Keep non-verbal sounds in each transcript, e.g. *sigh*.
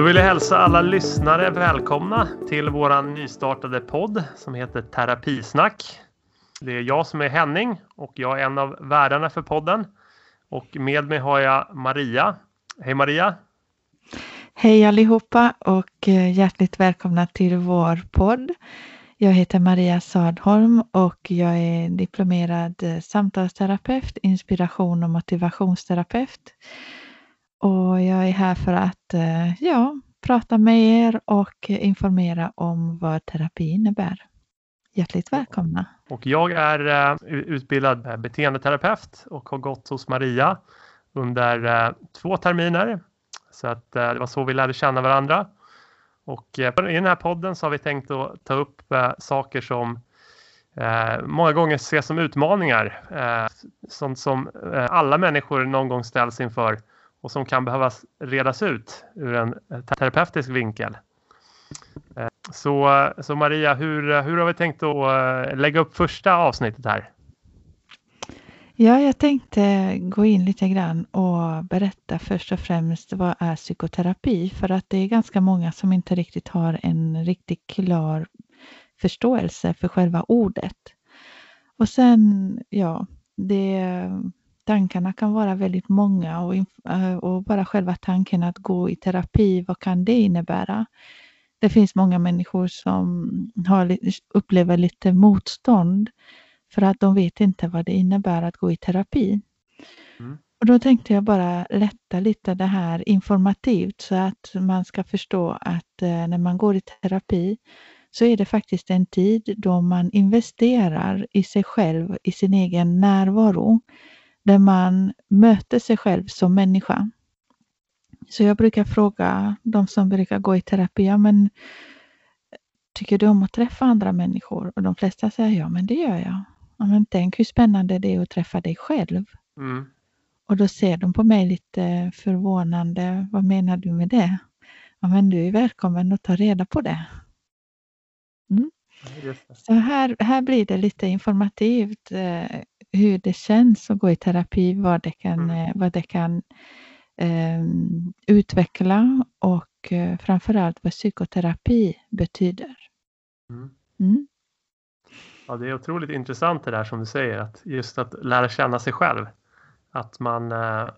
Då vill jag hälsa alla lyssnare välkomna till vår nystartade podd som heter Terapisnack. Det är jag som är Henning och jag är en av värdarna för podden. Och med mig har jag Maria. Hej Maria! Hej allihopa och eh, hjärtligt välkomna till vår podd. Jag heter Maria Sadholm och jag är diplomerad eh, samtalsterapeut, inspiration och motivationsterapeut. Och jag är här för att eh, ja, prata med er och informera om vad terapi innebär. Hjärtligt välkomna! Och jag är utbildad beteendeterapeut och har gått hos Maria under två terminer så att eh, det var så vi lärde känna varandra. Och eh, i den här podden så har vi tänkt att ta upp eh, saker som många gånger ses som utmaningar. Sånt som alla människor någon gång ställs inför och som kan behöva redas ut ur en terapeutisk vinkel. Eh, så, så Maria, hur, hur har vi tänkt att eh, lägga upp första avsnittet här? Ja, jag tänkte gå in lite grann och berätta först och främst vad är psykoterapi? För att det är ganska många som inte riktigt har en riktigt klar förståelse för själva ordet. Och sen, ja, det, tankarna kan vara väldigt många och, och bara själva tanken att gå i terapi, vad kan det innebära? Det finns många människor som har, upplever lite motstånd för att de vet inte vad det innebär att gå i terapi. Mm. Och Då tänkte jag bara lätta lite det här informativt så att man ska förstå att eh, när man går i terapi så är det faktiskt en tid då man investerar i sig själv, i sin egen närvaro, där man möter sig själv som människa. Så jag brukar fråga de som brukar gå i terapi, ja, men tycker du om att träffa andra människor? Och de flesta säger ja, men det gör jag. Ja, men tänk hur spännande det är att träffa dig själv. Mm. Och då ser de på mig lite förvånande. Vad menar du med det? Ja, men du är välkommen att ta reda på det. Mm. Så här, här blir det lite informativt eh, hur det känns att gå i terapi, vad det kan, mm. eh, vad det kan eh, utveckla och eh, framförallt vad psykoterapi betyder. Mm. mm. Ja, det är otroligt intressant det där som du säger, att just att lära känna sig själv. Att man, äh,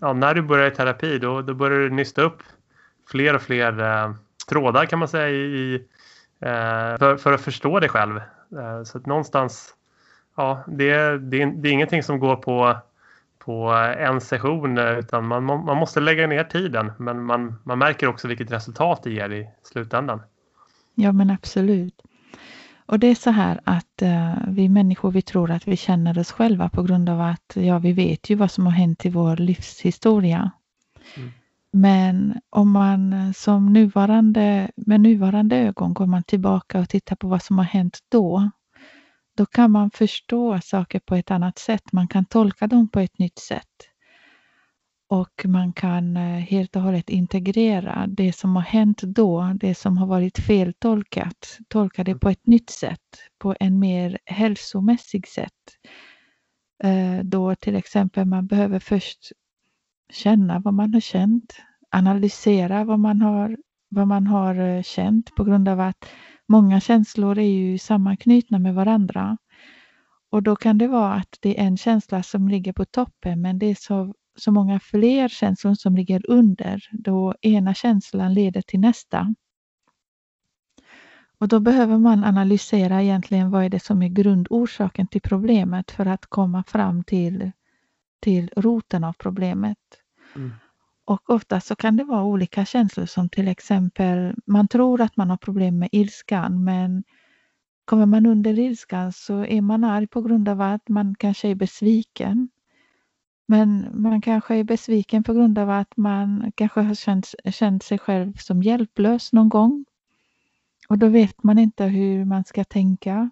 ja, när du börjar i terapi då, då börjar du nysta upp fler och fler äh, trådar kan man säga i, för, för, att förstå dig själv. så att någonstans, ja, det, det, det är ingenting som går på på en session utan man, man måste lägga ner tiden men man, man märker också vilket resultat det ger i slutändan. Ja men absolut. Och det är så här att uh, vi människor vi tror att vi känner oss själva på grund av att ja, vi vet ju vad som har hänt i vår livshistoria. Mm. Men om man som nuvarande, med nuvarande ögon går man tillbaka och tittar på vad som har hänt då. Då kan man förstå saker på ett annat sätt. Man kan tolka dem på ett nytt sätt. Och man kan eh, helt och hållet integrera det som har hänt då, det som har varit feltolkat, tolka det på ett nytt sätt, på en mer hälsomässig sätt. Eh, då till exempel man behöver först känna vad man har känt, analysera vad man har, vad man har eh, känt på grund av att många känslor är ju sammanknutna med varandra. Och då kan det vara att det är en känsla som ligger på toppen men det är så så många fler känslor som ligger under då ena känslan leder till nästa. Och då behöver man analysera egentligen vad är det som är grundorsaken till problemet för att komma fram till, till roten av problemet. Mm. Och ofta så kan det vara olika känslor som till exempel man tror att man har problem med ilskan men kommer man under ilskan så är man arg på grund av att man kanske är besviken. Men man kanske är besviken på grund av att man kanske har känt, känt sig själv som hjälplös någon gång. Och då vet man inte hur man ska tänka.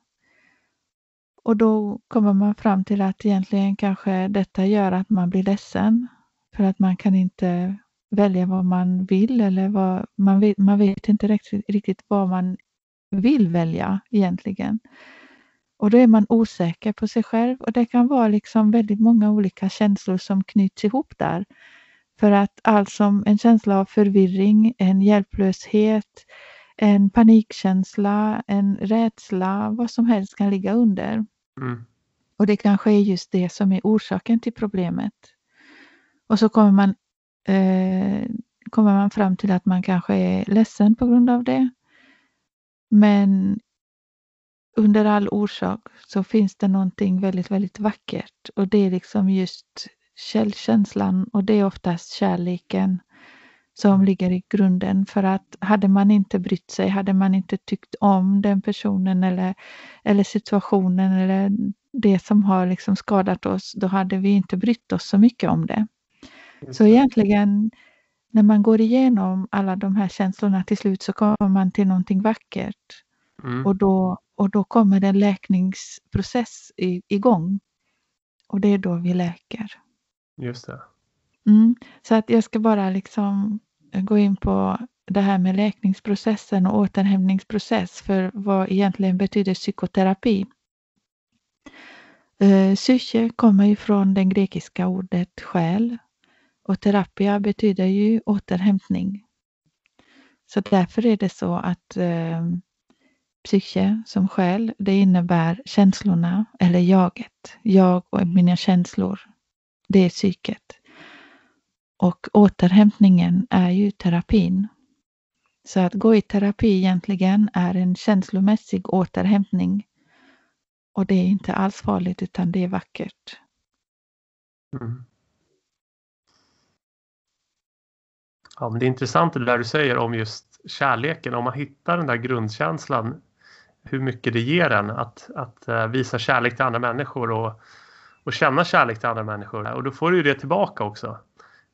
Och då kommer man fram till att egentligen kanske detta gör att man blir ledsen. För att man kan inte välja vad man vill eller vad, man, vet, man vet inte riktigt, riktigt vad man vill välja egentligen. Och då är man osäker på sig själv och det kan vara liksom väldigt många olika känslor som knyts ihop där. För att allt som en känsla av förvirring, en hjälplöshet, en panikkänsla, en rädsla, vad som helst kan ligga under. Mm. Och det kanske är just det som är orsaken till problemet. Och så kommer man, eh, kommer man fram till att man kanske är ledsen på grund av det. Men under all orsak så finns det någonting väldigt, väldigt vackert och det är liksom just källkänslan och det är oftast kärleken som ligger i grunden. För att hade man inte brytt sig, hade man inte tyckt om den personen eller, eller situationen eller det som har liksom skadat oss, då hade vi inte brytt oss så mycket om det. Så egentligen när man går igenom alla de här känslorna till slut så kommer man till någonting vackert. Mm. Och, då, och då kommer en läkningsprocess i, igång. Och det är då vi läker. Just det. Mm. Så att jag ska bara liksom gå in på det här med läkningsprocessen och återhämtningsprocess för vad egentligen betyder psykoterapi. Eh, psyche kommer ju från det grekiska ordet själ och terapia betyder ju återhämtning. Så därför är det så att eh, psyche som själ, det innebär känslorna eller jaget. Jag och mina känslor, det är psyket. Och återhämtningen är ju terapin. Så att gå i terapi egentligen är en känslomässig återhämtning. Och det är inte alls farligt utan det är vackert. Mm. Ja, men det är intressant det där du säger om just kärleken. Om man hittar den där grundkänslan, hur mycket det ger en att, att uh, visa kärlek till andra människor och, och känna kärlek till andra människor. Och då får du ju det tillbaka också.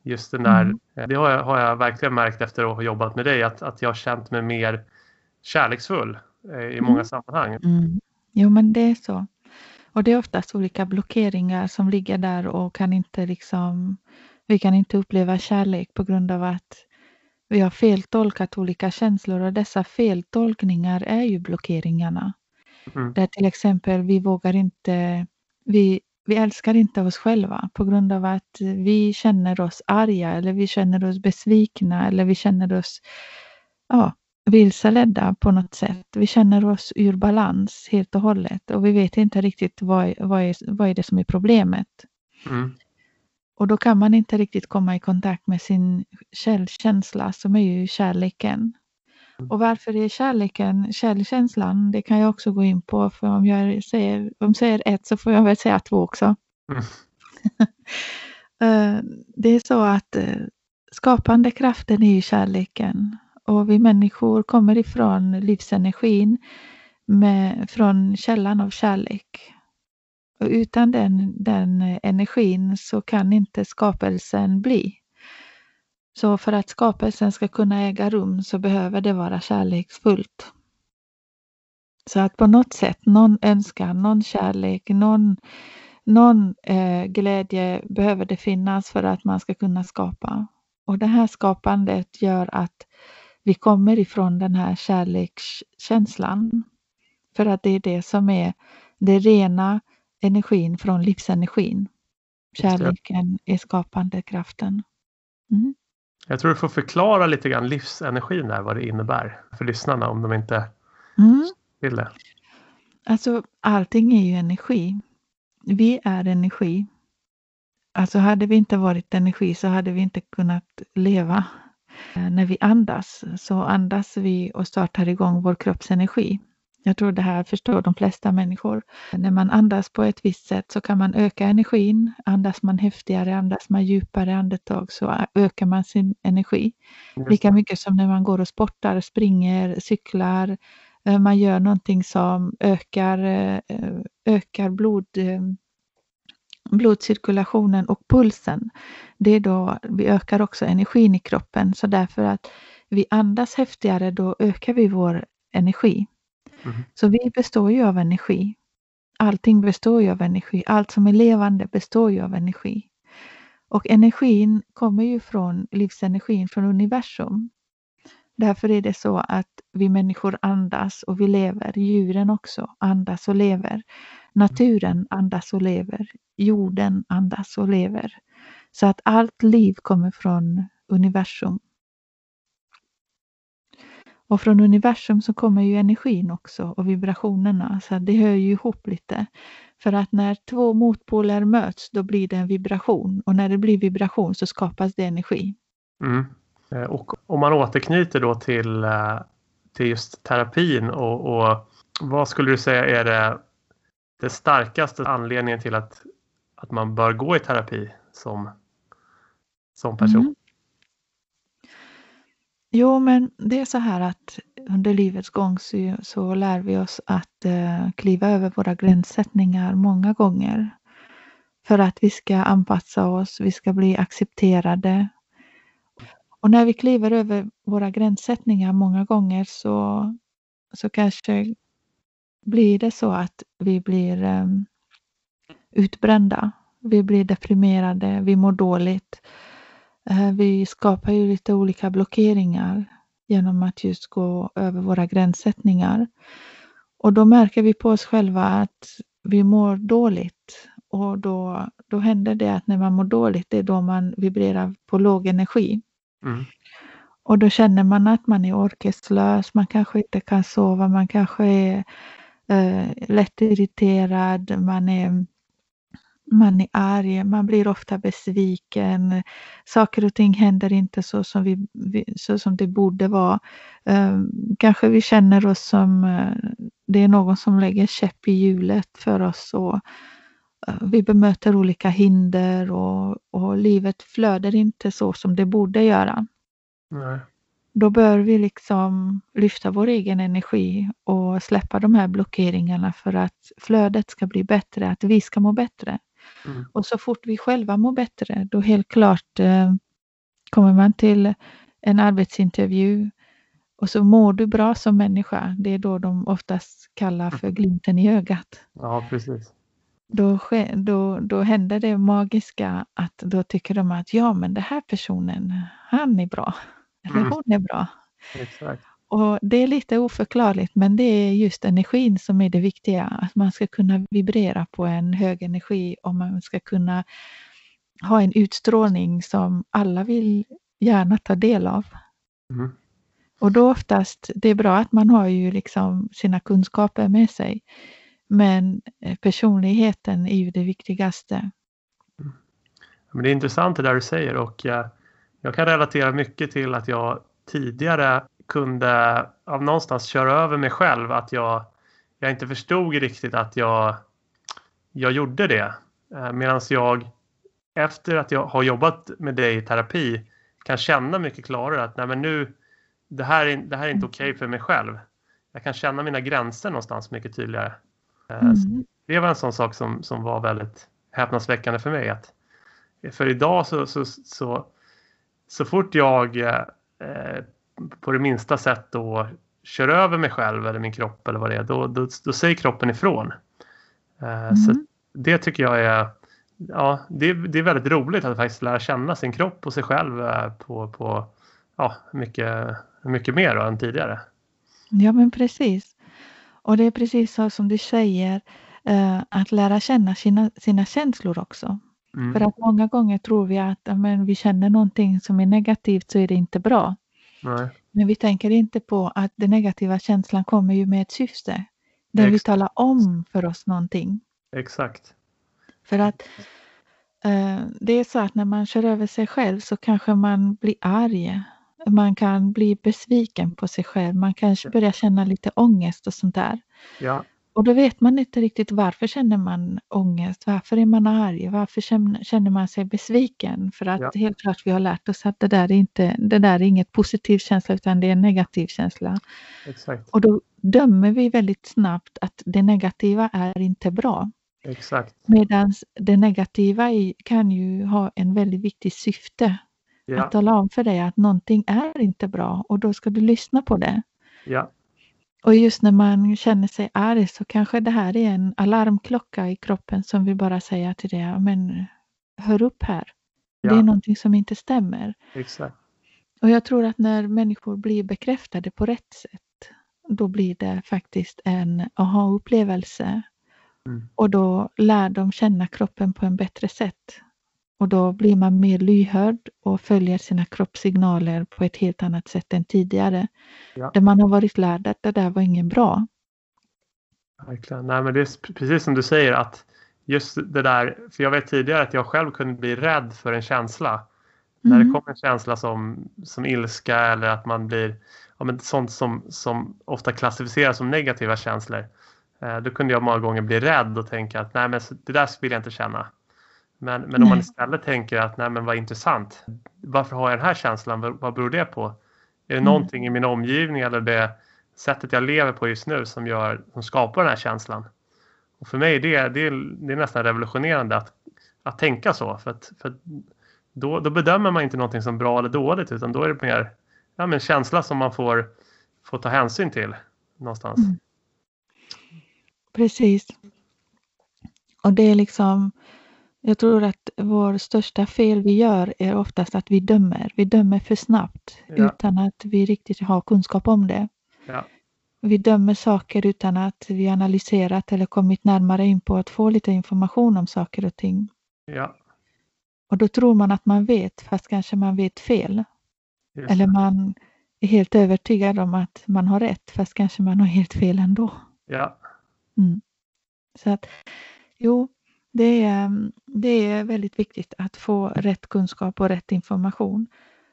Just den där, Mm. det har jag, har jag verkligen märkt efter att ha jobbat med dig, att, att jag har känt mig mer kärleksfull eh, i många Mm. sammanhang. Mm. Jo men det är så. Och det är oftast olika blockeringar som ligger där och kan inte liksom, vi kan inte uppleva kärlek på grund av att vi har feltolkat olika känslor och dessa feltolkningar är ju blockeringarna. Mm. Där till exempel vi vågar inte, vi, vi älskar inte oss själva på grund av att vi känner oss arga eller vi känner oss besvikna eller vi känner oss ja, vilseledda på något sätt. Vi känner oss ur balans helt och hållet och vi vet inte riktigt vad, vad, är, vad är det som är problemet. Mm. Och då kan man inte riktigt komma i kontakt med sin källkänsla som är ju kärleken. Och varför är kärleken källkänslan? Det kan jag också gå in på för om jag säger, om jag säger ett så får jag väl säga två också. Mm. *laughs* Eh, det är så att eh, skapande kraften är ju kärleken och vi människor kommer ifrån livsenergin med, från källan av kärlek. Och utan den, den energin så kan inte skapelsen bli. Så för att skapelsen ska kunna äga rum så behöver det vara kärleksfullt. Så att på något sätt, någon önskan, någon kärlek, någon, någon eh, glädje behöver det finnas för att man ska kunna skapa. Och det här skapandet gör att vi kommer ifrån den här kärlekskänslan. För att det är det som är det rena energin från livsenergin. Kärleken är skapande kraften. Mm. Jag tror du får förklara lite grann livsenergin där, vad det innebär för lyssnarna om de inte Mm. vill det. Alltså allting är ju energi. Vi är energi. Alltså hade vi inte varit energi så hade vi inte kunnat leva. Eh, När vi andas så andas vi och startar igång vår kroppsenergi. Jag tror det här förstår de flesta människor. När man andas på ett visst sätt så kan man öka energin. Andas man häftigare, andas man djupare andetag så ökar man sin energi. Lika mycket som när man går och sportar, springer, cyklar. eh, Man gör någonting som ökar, eh, ökar blod, eh, blodcirkulationen och pulsen. Det är då vi ökar också energin i kroppen. Så därför att vi andas häftigare, då ökar vi vår energi. Mm-hmm. Så vi består ju av energi. Allting består ju av energi. Allt som är levande består ju av energi. Och energin kommer ju från livsenergin från universum. Därför är det så att vi människor andas och vi lever. Djuren också andas och lever. Naturen andas och lever. Jorden andas och lever. Så att allt liv kommer från universum. Och från universum så kommer ju energin också och vibrationerna, så det hör ju ihop lite. För att när två motpoler möts, då blir det en vibration och när det blir vibration så skapas det energi. Mm. Eh, och om man återknyter då till, eh, till just terapin och, och vad skulle du säga är det, det starkaste anledningen till att, att man bör gå i terapi som, som person? Mm. Jo, men det är så här att under livets gång så, så lär vi oss att eh, kliva över våra gränssättningar många gånger. För att vi ska anpassa oss, vi ska bli accepterade. Och när vi kliver över våra gränssättningar många gånger så, så kanske blir det så att vi blir eh, utbrända. Vi blir deprimerade, vi mår dåligt. Eh, vi skapar ju lite olika blockeringar genom att just gå över våra gränssättningar. Och då märker vi på oss själva att vi mår dåligt och då, då händer det att när man mår dåligt, det är då man vibrerar på låg energi. Mm. Och då känner man att man är orkeslös, man kanske inte kan sova, man kanske är eh, lättirriterad, man är man är arg, man blir ofta besviken. Saker och ting händer inte så som, vi, så som det borde vara. Ehm, kanske vi känner oss som eh, det är någon som lägger käpp i hjulet för oss. Och eh, vi bemöter olika hinder och, och livet flödar inte så som det borde göra. Nej. Då bör vi liksom lyfta vår egen energi och släppa de här blockeringarna för att flödet ska bli bättre, att vi ska må bättre. Mm. Och så fort vi själva mår bättre, då helt klart eh, kommer man till en arbetsintervju och så mår du bra som människa. Det är då de oftast kallar för glimten i ögat. Ja, precis. Då, då, då händer det magiska att då tycker de att ja, men den här personen, han är bra. Eller mm. hon är bra. Exakt. Och Det är lite oförklarligt men det är just energin som är det viktiga. Att man ska kunna vibrera på en hög energi och man ska kunna ha en utstrålning som alla vill gärna ta del av. Mm. Och då oftast, det är bra att man har ju liksom sina kunskaper med sig. Men eh, personligheten är ju det viktigaste. Mm. Men det är intressant det där du säger och jag, eh, jag kan relatera mycket till att jag tidigare kunde av någonstans köra över mig själv. Att jag, jag inte förstod riktigt att jag, jag gjorde det. Eh, Medan jag efter att jag har jobbat med dig i terapi kan känna mycket klarare att nej men nu, det här är, det här är inte mm. okej okay för mig själv. Jag kan känna mina gränser någonstans mycket tydligare. Eh, mm. Det var en sån sak som, som var väldigt häpnadsväckande för mig. Att, för idag så, så, så, så fort jag eh, på det minsta sätt då kör över mig själv eller min kropp eller vad det är, då, då, då säger kroppen ifrån. Eh, mm. Så det tycker jag är, ja, det, det är väldigt roligt att faktiskt lära känna sin kropp och sig själv eh, på, på ja, mycket, mycket mer då än tidigare. Ja men precis. Och det är precis så som du säger, eh, att lära känna sina, sina känslor också. Mm. För att många gånger tror vi att men, vi känner någonting som är negativt så är det inte bra. Nej. Men vi tänker inte på att den negativa känslan kommer ju med ett syfte. Den Exakt. vill tala om för oss någonting. Exakt. För att eh, det är så att när man kör över sig själv så kanske man blir arg. Man kan bli besviken på sig själv. Man kanske börjar känna lite ångest och sånt där. Ja. Och då vet man inte riktigt varför känner man ångest, varför är man arg, varför känner man sig besviken? För att ja. helt klart vi har lärt oss att det där är inte, det där är inget positiv känsla utan det är en negativ känsla. Exakt. Och då dömer vi väldigt snabbt att det negativa är inte bra. Exakt. Medan det negativa kan ju ha en väldigt viktig syfte. Ja. Att tala om för dig att någonting är inte bra och då ska du lyssna på det. Ja. Och just när man känner sig arg så kanske det här är en alarmklocka i kroppen som vill bara säga till dig, men hör upp här. Ja. Det är någonting som inte stämmer. Exakt. Och jag tror att när människor blir bekräftade på rätt sätt, då blir det faktiskt en aha-upplevelse. Mm. Och då lär de känna kroppen på en bättre sätt. Och då blir man mer lyhörd och följer sina kroppssignaler på ett helt annat sätt än tidigare. Ja. Där man har varit lärd att det där var inget bra. Verkligen. Nej, men det är precis som du säger att just det där, för jag vet tidigare att jag själv kunde bli rädd för en känsla. Mm. När det Mm. kommer en känsla som, som ilska eller att man blir ja, men sånt som, som ofta klassificeras som negativa känslor. Eh, då kunde jag många gånger bli rädd och tänka att nej men det där vill jag inte känna. Men, men om man istället tänker att nej men vad intressant. Varför har jag den här känslan? Vad, beror det på? Är det Mm. någonting i min omgivning eller det sättet jag lever på just nu som, gör, som skapar den här känslan? Och för mig är det, det, det är nästan revolutionerande att, att tänka så. För, att, för att då, då bedömer man inte någonting som bra eller dåligt utan då är det mer ja, men känsla som man får, får ta hänsyn till någonstans. Mm. Precis. Och det är liksom, jag tror att vår största fel vi gör är oftast att vi dömer. Vi dömer för snabbt Ja. utan att vi riktigt har kunskap om det. Ja. Vi dömer saker utan att vi analyserat eller kommit närmare in på att få lite information om saker och ting. Ja, Och då tror man att man vet fast kanske man vet fel. just Eller man är helt övertygad om att man har rätt fast kanske man har helt fel ändå. ja, Mm. Så att jo, det är, det är väldigt viktigt att få rätt kunskap och rätt information.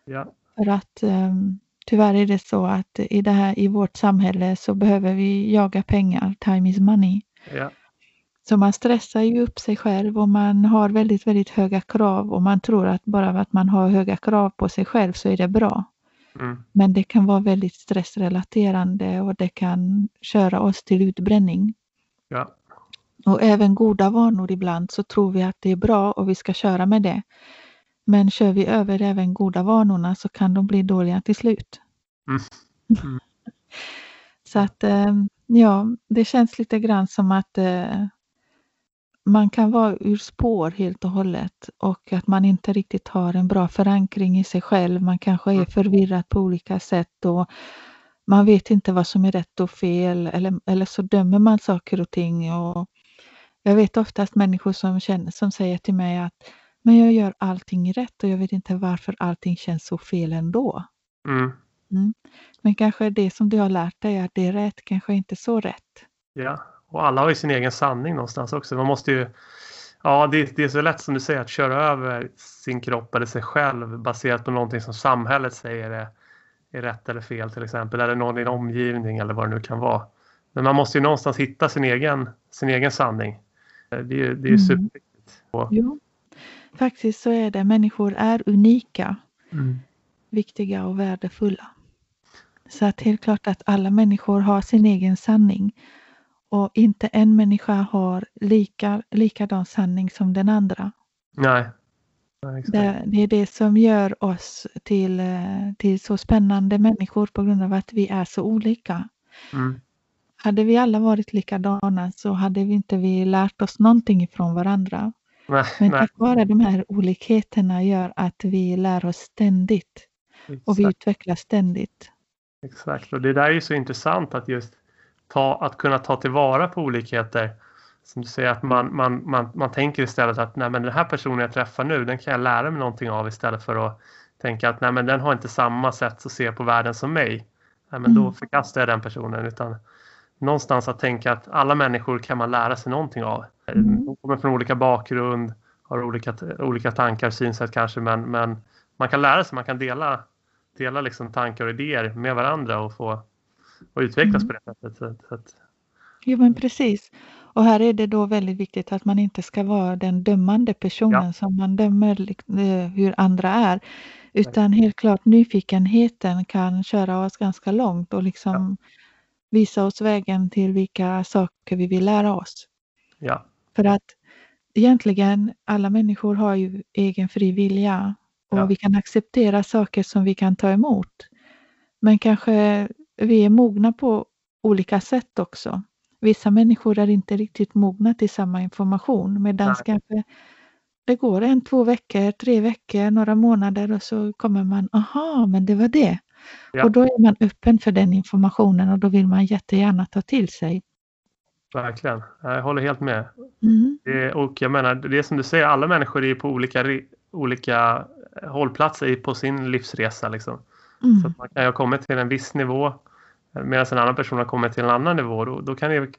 ja, För att um, tyvärr är det så att i, det här, i vårt samhälle så behöver vi jaga pengar. Time is money. ja, Så man stressar ju upp sig själv och man har väldigt, väldigt höga krav och man tror att bara att man har höga krav på sig själv så är det bra. mm, Men det kan vara väldigt stressrelaterande och det kan köra oss till utbränning. ja, Och även goda vanor ibland så tror vi att det är bra och vi ska köra med det. Men kör vi över även goda vanorna så kan de bli dåliga till slut. Mm. Mm. *laughs* Så att eh, ja, det känns lite grann som att eh, man kan vara ur spår helt och hållet och att man inte riktigt har en bra förankring i sig själv. Man kanske är Mm. förvirrad på olika sätt och man vet inte vad som är rätt och fel eller, eller så dömer man saker och ting. Och jag vet oftast människor som, känner, som säger till mig att men jag gör allting rätt och jag vet inte varför allting känns så fel ändå. mm, Mm. Men kanske det som du har lärt dig att det är rätt, kanske inte så rätt. ja. Och alla har ju sin egen sanning någonstans också. Man måste ju, ja det, det är så lätt som du säger att köra över sin kropp eller sig själv baserat på någonting som samhället säger är, är rätt eller fel till exempel. Eller någon i en omgivning eller vad det nu kan vara. Men man måste ju någonstans hitta sin egen, sin egen sanning. Det är det är Mm. superviktigt. Och, Jo, faktiskt så är det. Människor är unika, mm, viktiga och värdefulla. Så att helt klart att alla människor har sin egen sanning. Och inte en människa har lika, likadan sanning som den andra. nej. nej. Det, det är det som gör oss till, eh, till så spännande människor på grund av att vi är så olika. Mm, Hade vi alla varit likadana så hade vi inte vi lärt oss någonting ifrån varandra. nej, Men nej. tack vare de här olikheterna gör att vi lär oss ständigt och vi Exakt. utvecklas ständigt. Exakt, och det där är ju så intressant att just ta, att kunna ta tillvara på olikheter. Som du säger, att man, man, man, man tänker istället att nej, men den här personen jag träffar nu, den kan jag lära mig någonting av istället för att tänka att nej, men den har inte samma sätt att se på världen som mig. Nej, men då Mm. förkastar jag den personen. Utan någonstans att tänka att alla människor kan man lära sig någonting av. Mm. De kommer från olika bakgrund, har olika, olika tankar, synsätt kanske, men, men man kan lära sig, man kan dela dela liksom tankar och idéer med varandra och få och utvecklas Mm. på det sättet. Så, så att, Jo men precis. Och här är det då väldigt viktigt att man inte ska vara den dömande personen som man dömer lik- eh, hur andra är. Utan helt klart nyfikenheten kan köra oss ganska långt och liksom visa oss vägen till vilka saker vi vill lära oss. ja, För att egentligen alla människor har ju egen fri vilja och Ja. vi kan acceptera saker som vi kan ta emot. Men kanske vi är mogna på olika sätt också. Vissa människor är inte riktigt mogna till samma information medan kanske det går en, två veckor, tre veckor, några månader och så kommer man, aha, men det var det. Ja. Och då är man öppen för den informationen och då vill man jättegärna ta till sig. verkligen. Jag håller helt med. Mm. Det, och jag menar, det är som du säger, alla människor är på olika, olika hållplatser på sin livsresa. Liksom. Mm. Så man kan ha kommit till en viss nivå medan en annan person har kommit till en annan nivå. Då, då kan, det,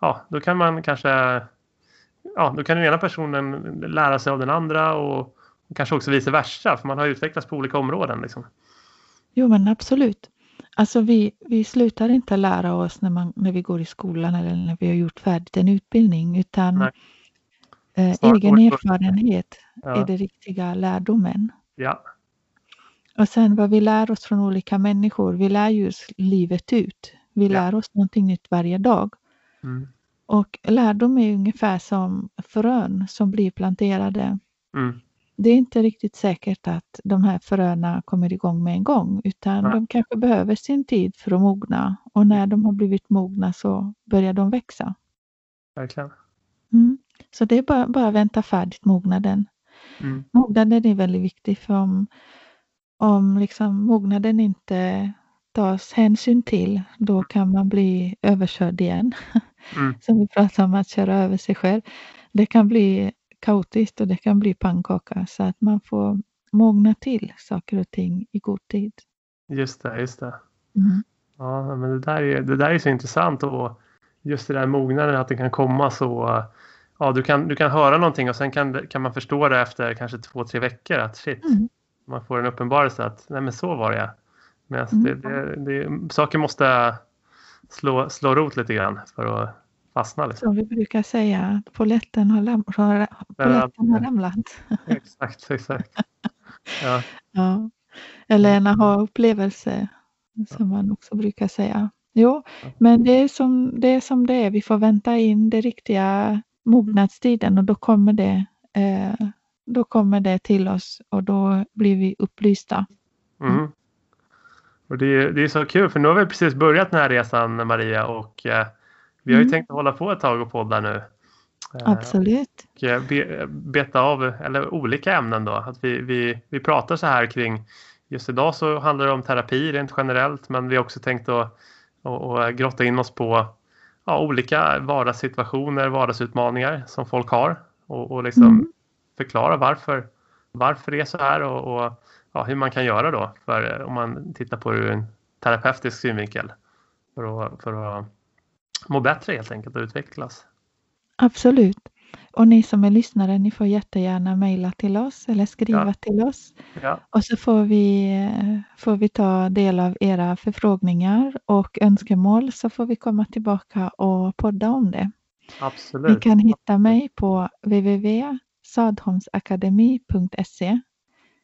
ja, då kan man kanske ja, då kan den ena personen lära sig av den andra och, och kanske också vice versa för man har utvecklats på olika områden. Liksom. Jo men absolut. Alltså vi, vi slutar inte lära oss när, man, när vi går i skolan eller när vi har gjort färdigt en utbildning utan eh, egen erfarenhet ja. är det riktiga lärdomen. Ja. Och sen vad vi lär oss från olika människor, vi lär ju livet ut. Vi lär ja. oss någonting nytt varje dag. Mm. Och lärdom är ungefär som frön som blir planterade. Mm. Det är inte riktigt säkert att de här fröna kommer igång med en gång utan de kanske behöver sin tid för att mogna och när de har blivit mogna så börjar de växa. Verkligen. Mm. Så det är bara, bara vänta färdigt mognaden. Mm. Mognaden är väldigt viktig för om, om liksom mognaden inte tas hänsyn till då kan man bli överkörd igen. Mm. *laughs* Som vi pratar om att köra över sig själv. Det kan bli kaotiskt och det kan bli pannkaka så att man får mogna till saker och ting i god tid. Just det, just det. Mm. Ja, men det där, är, det där är så intressant och just det där mognaden att det kan komma så ja, du kan, du kan höra någonting och sen kan, kan man förstå det efter kanske två, tre veckor att shit, Mm. man får en uppenbarelse att nej men så var det. Men Mm. det, det, det, saker måste slå, slå rot lite grann för att fastna. Liksom. Som vi brukar säga, polletten har, lam- har, polletten har ramlat. *laughs* Exakt, exakt. Ja, *laughs* Ja. Eller en aha-upplevelse som man också brukar säga. Jo, men det är, som, det är som det är. Vi får vänta in det riktiga mognadstiden och då kommer det, eh, då kommer det till oss och då blir vi upplysta. mm. Och det, är, det är så kul för nu har vi precis börjat den här resan Maria och eh, vi har ju Mm. tänkt att hålla på ett tag och podda nu. Eh, Absolut. och eh, be, beta av eller olika ämnen då. Att vi, vi, vi pratar så här kring just idag så handlar det om terapi rent generellt men vi har också tänkt att och, och grotta in oss på ja, olika vardagssituationer, vardagsutmaningar som folk har och, och liksom Mm. förklara varför, varför det är så här och, och ja, hur man kan göra då för, om man tittar på det ur en terapeutisk synvinkel för att, för att må bättre helt enkelt och utvecklas. Absolut. Och ni som är lyssnare, ni får jättegärna mejla till oss eller skriva Ja. till oss. Ja, Och så får vi, eh, får vi ta del av era förfrågningar och önskemål så får vi komma tillbaka och podda om det. Ni absolut. kan hitta mig på www.sadholmsakademi.se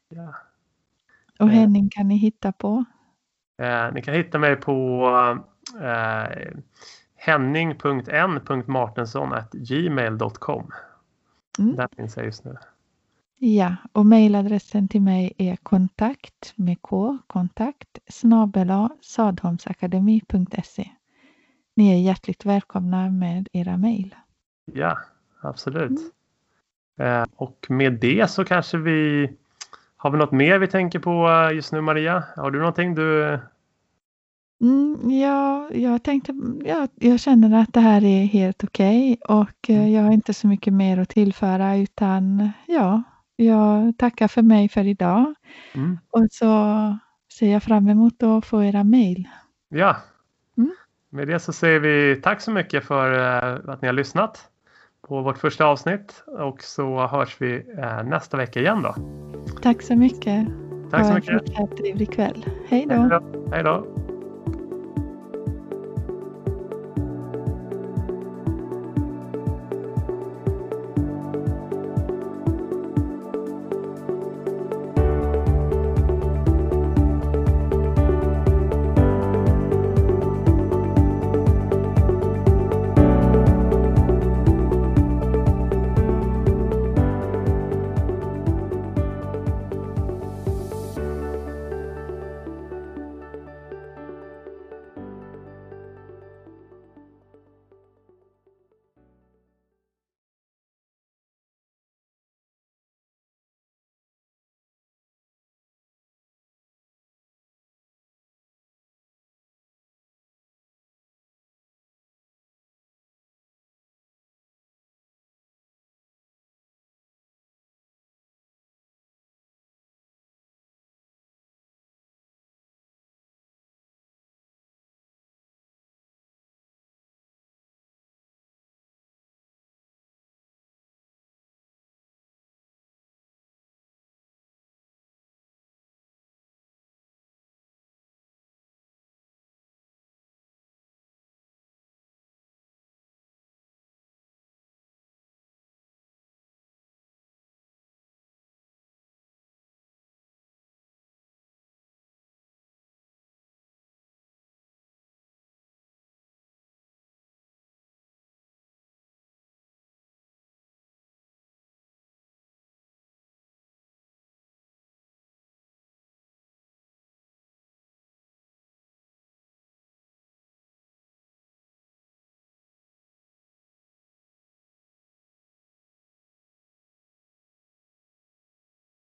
Ja. och. Henning kan ni hitta på Eh, ni kan hitta mig på eh, henning.n.martensson.gmail.com. Mm. Där finns jag just nu. Ja, och mejladressen till mig är kontakt med k, kontakt snabela sadholmsakademi.se. Ni är hjärtligt välkomna med era mejl. Ja, absolut. Mm. Eh, och med det så kanske vi har vi något mer vi tänker på eh, just nu Maria? Har du någonting du Mm, ja, jag tänkte, ja, jag känner att det här är helt okej och eh, Mm. jag har inte så mycket mer att tillföra utan ja, jag tackar för mig för idag Mm. och så ser jag fram emot att få era mejl. Ja. Mm. Med det så säger vi tack så mycket för eh, att ni har lyssnat på vårt första avsnitt och så hörs vi eh, nästa vecka igen då. Tack så mycket. Tack så ha en mycket. fortsatt trevlig kväll. Hej då. Hej då. Hej då.